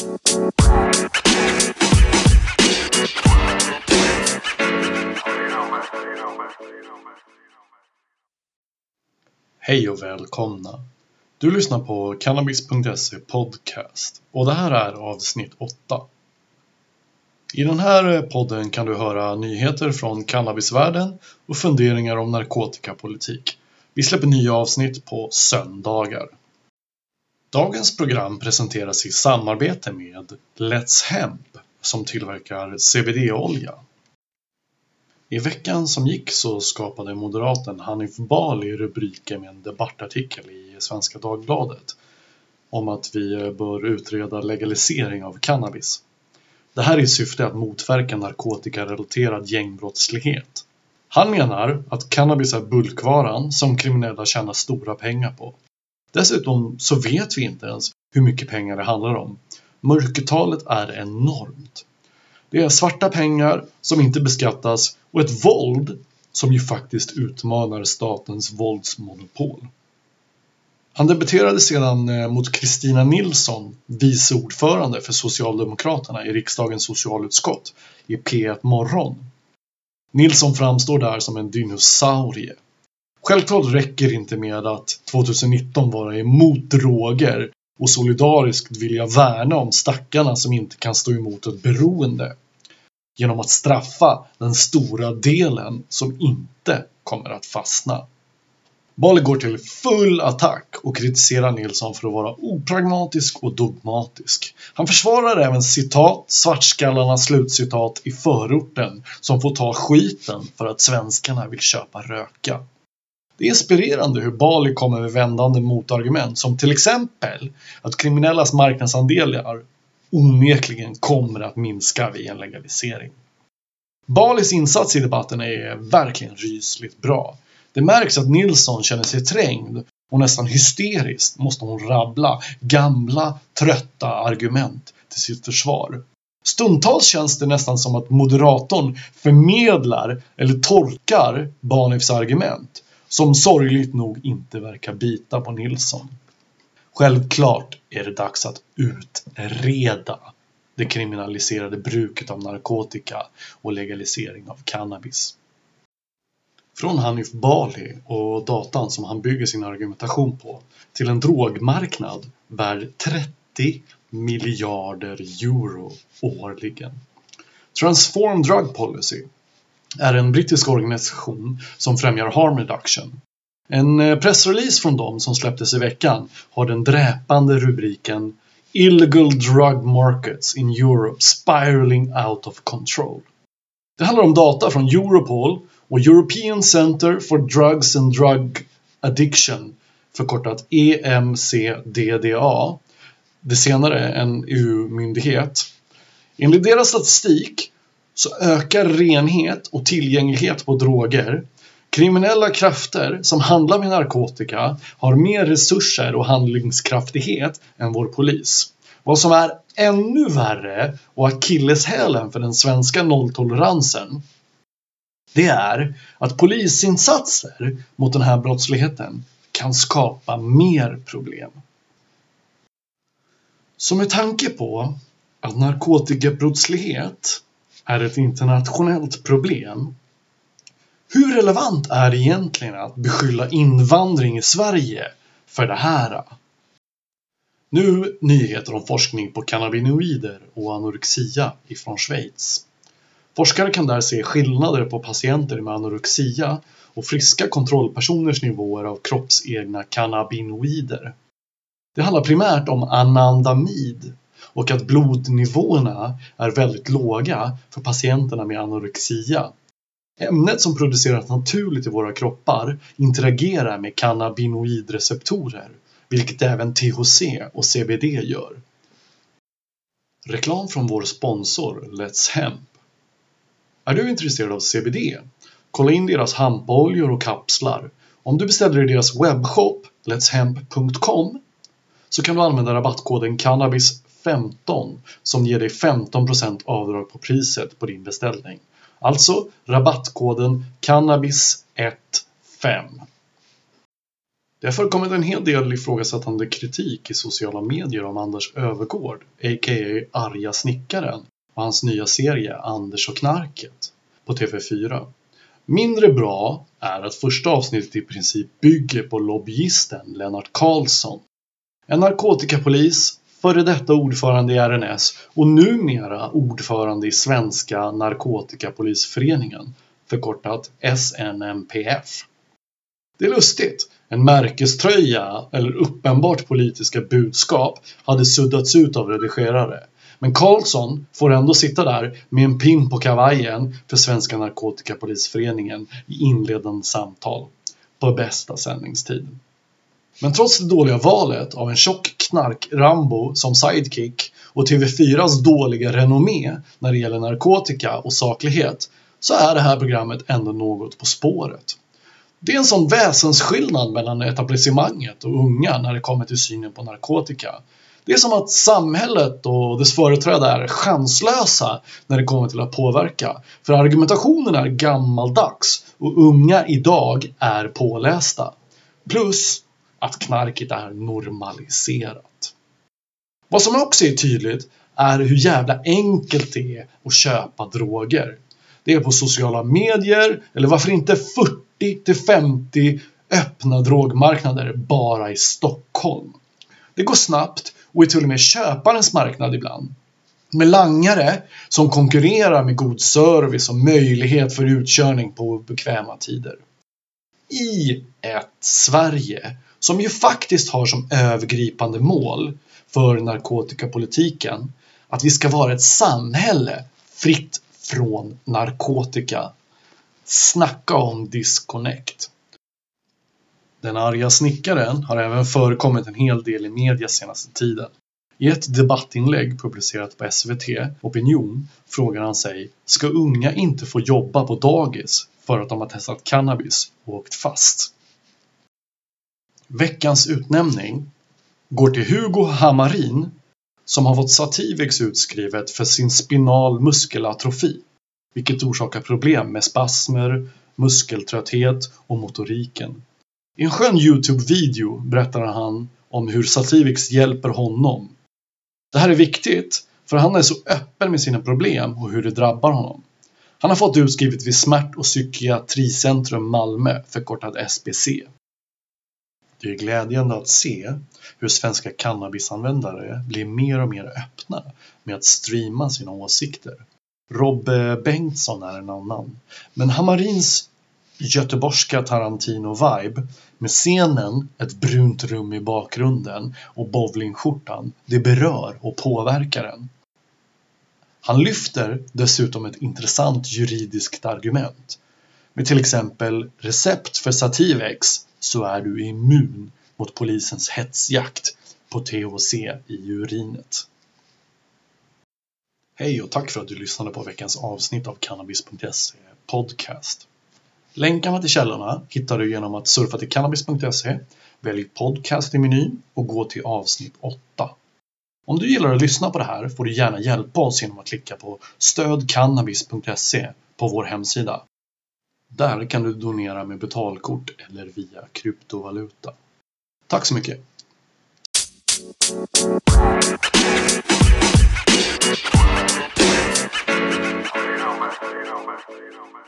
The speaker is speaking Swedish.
Hej och välkomna! Du lyssnar på Cannabis.se Podcast och det här är avsnitt 8. I den här podden kan du höra nyheter från cannabisvärlden och funderingar om narkotikapolitik. Vi släpper nya avsnitt på söndagar. Dagens program presenteras i samarbete med Let's Hemp som tillverkar CBD-olja. I veckan som gick så skapade moderaten Hanif Bali rubriker med en debattartikel i Svenska Dagbladet om att vi bör utreda legalisering av cannabis. Det här är i syfte att motverka narkotikarelaterad gängbrottslighet. Han menar att cannabis är bulkvaran som kriminella tjänar stora pengar på. Dessutom så vet vi inte ens hur mycket pengar det handlar om. Mörkertalet är enormt. Det är svarta pengar som inte beskattas och ett våld som ju faktiskt utmanar statens våldsmonopol. Han debuterade sedan eh, mot Kristina Nilsson, vice ordförande för Socialdemokraterna i riksdagens socialutskott, i P1 Morgon. Nilsson framstår där som en dinosaurie. Självklart räcker det inte med att 2019 vara emot droger och solidariskt vilja värna om stackarna som inte kan stå emot ett beroende. Genom att straffa den stora delen som inte kommer att fastna. Bali går till full attack och kritiserar Nilsson för att vara opragmatisk och dogmatisk. Han försvarar även citat svartskallarna slutcitat i förorten som får ta skiten för att svenskarna vill köpa röka. Det är inspirerande hur Bali kommer med vändande motargument som till exempel att kriminellas marknadsandelar onekligen kommer att minska vid en legalisering. Balis insats i debatten är verkligen rysligt bra. Det märks att Nilsson känner sig trängd och nästan hysteriskt måste hon rabbla gamla, trötta argument till sitt försvar. Stundtals känns det nästan som att moderatorn förmedlar eller torkar Banifs argument som sorgligt nog inte verkar bita på Nilsson. Självklart är det dags att utreda det kriminaliserade bruket av narkotika och legalisering av cannabis. Från Hanif Bali och datan som han bygger sin argumentation på till en drogmarknad värd 30 miljarder euro årligen. Transform Drug Policy är en brittisk organisation som främjar harm reduction. En eh, pressrelease från dem som släpptes i veckan har den dräpande rubriken Illegal Drug Markets in Europe Spiraling Out of Control. Det handlar om data från Europol och European Center for Drugs and Drug Addiction, förkortat EMCDDA, det senare en EU-myndighet. Enligt deras statistik så ökar renhet och tillgänglighet på droger. Kriminella krafter som handlar med narkotika har mer resurser och handlingskraftighet än vår polis. Vad som är ännu värre och akilleshälen för den svenska nolltoleransen det är att polisinsatser mot den här brottsligheten kan skapa mer problem. Så med tanke på att narkotikabrottslighet är ett internationellt problem hur relevant är det egentligen att beskylla invandring i Sverige för det här? Nu nyheter om forskning på cannabinoider och anorexia ifrån Schweiz. Forskare kan där se skillnader på patienter med anorexia och friska kontrollpersoners nivåer av kroppsegna cannabinoider. Det handlar primärt om anandamid och att blodnivåerna är väldigt låga för patienterna med anorexia. Ämnet som produceras naturligt i våra kroppar interagerar med cannabinoidreceptorer, vilket även THC och CBD gör. Reklam från vår sponsor Let's Hemp är du intresserad av CBD? Kolla in deras hampaoljor och kapslar. Om du beställer i deras webbshop letshemp.com så kan du använda rabattkoden CANNABIS 15 som ger dig 15% avdrag på priset på din beställning. Alltså rabattkoden cannabis15. Det har förekommit en hel del ifrågasättande kritik i sociala medier om Anders Övergård, a.k.a. Arga snickaren, och hans nya serie Anders och knarket på TV4. Mindre bra är att första avsnittet i princip bygger på lobbyisten Lennart Karlsson. En narkotikapolis, före detta ordförande i RNS och numera ordförande i Svenska Narkotikapolisföreningen, förkortat SNMPF. Det är lustigt. En märkeströja eller uppenbart politiska budskap hade suddats ut av redigerare. Men Karlsson får ändå sitta där med en pin på kavajen för Svenska Narkotikapolisföreningen i inledande samtal på bästa sändningstid. Men trots det dåliga valet av en tjock knark-Rambo som sidekick och TV4s dåliga renommé när det gäller narkotika och saklighet så är det här programmet ändå något på spåret. Det är en sån väsensskillnad mellan etablissemanget och unga när det kommer till synen på narkotika. Det är som att samhället och dess företrädare är chanslösa när det kommer till att påverka. För argumentationen är gammaldags och unga idag är pålästa. Plus att knarket är normaliserat. Vad som också är tydligt är hur jävla enkelt det är att köpa droger. Det är på sociala medier, eller varför inte 40 till 50 öppna drogmarknader bara i Stockholm. Det går snabbt och är till och med köparens marknad ibland. Med langare som konkurrerar med god service och möjlighet för utkörning på bekväma tider. I ett Sverige som ju faktiskt har som övergripande mål för narkotikapolitiken att vi ska vara ett samhälle fritt från narkotika. Snacka om disconnect. Den arga snickaren har även förekommit en hel del i media senaste tiden. I ett debattinlägg publicerat på SVT Opinion frågar han sig Ska unga inte få jobba på dagis för att de har testat cannabis och åkt fast? Veckans utnämning går till Hugo Hamarin som har fått Sativex utskrivet för sin spinal muskelatrofi, vilket orsakar problem med spasmer, muskeltrötthet och motoriken. I en skön Youtube-video berättar han om hur Sativix hjälper honom. Det här är viktigt, för han är så öppen med sina problem och hur det drabbar honom. Han har fått utskrivet vid Smärt och psykiatricentrum Malmö, förkortad SBC. Det är glädjande att se hur svenska cannabisanvändare blir mer och mer öppna med att streama sina åsikter. Robbe Bengtsson är en annan. Men Hamarins göteborgska Tarantino-vibe med scenen, ett brunt rum i bakgrunden och bowlingskjortan, det berör och påverkar en. Han lyfter dessutom ett intressant juridiskt argument. Med till exempel recept för Sativex så är du immun mot polisens hetsjakt på THC i urinet. Hej och tack för att du lyssnade på veckans avsnitt av Cannabis.se eh, Podcast. Länkarna till källorna hittar du genom att surfa till cannabis.se, välj podcast i menyn och gå till avsnitt 8. Om du gillar att lyssna på det här får du gärna hjälpa oss genom att klicka på stödcannabis.se på vår hemsida. Där kan du donera med betalkort eller via kryptovaluta. Tack så mycket! you know, man. You know, man.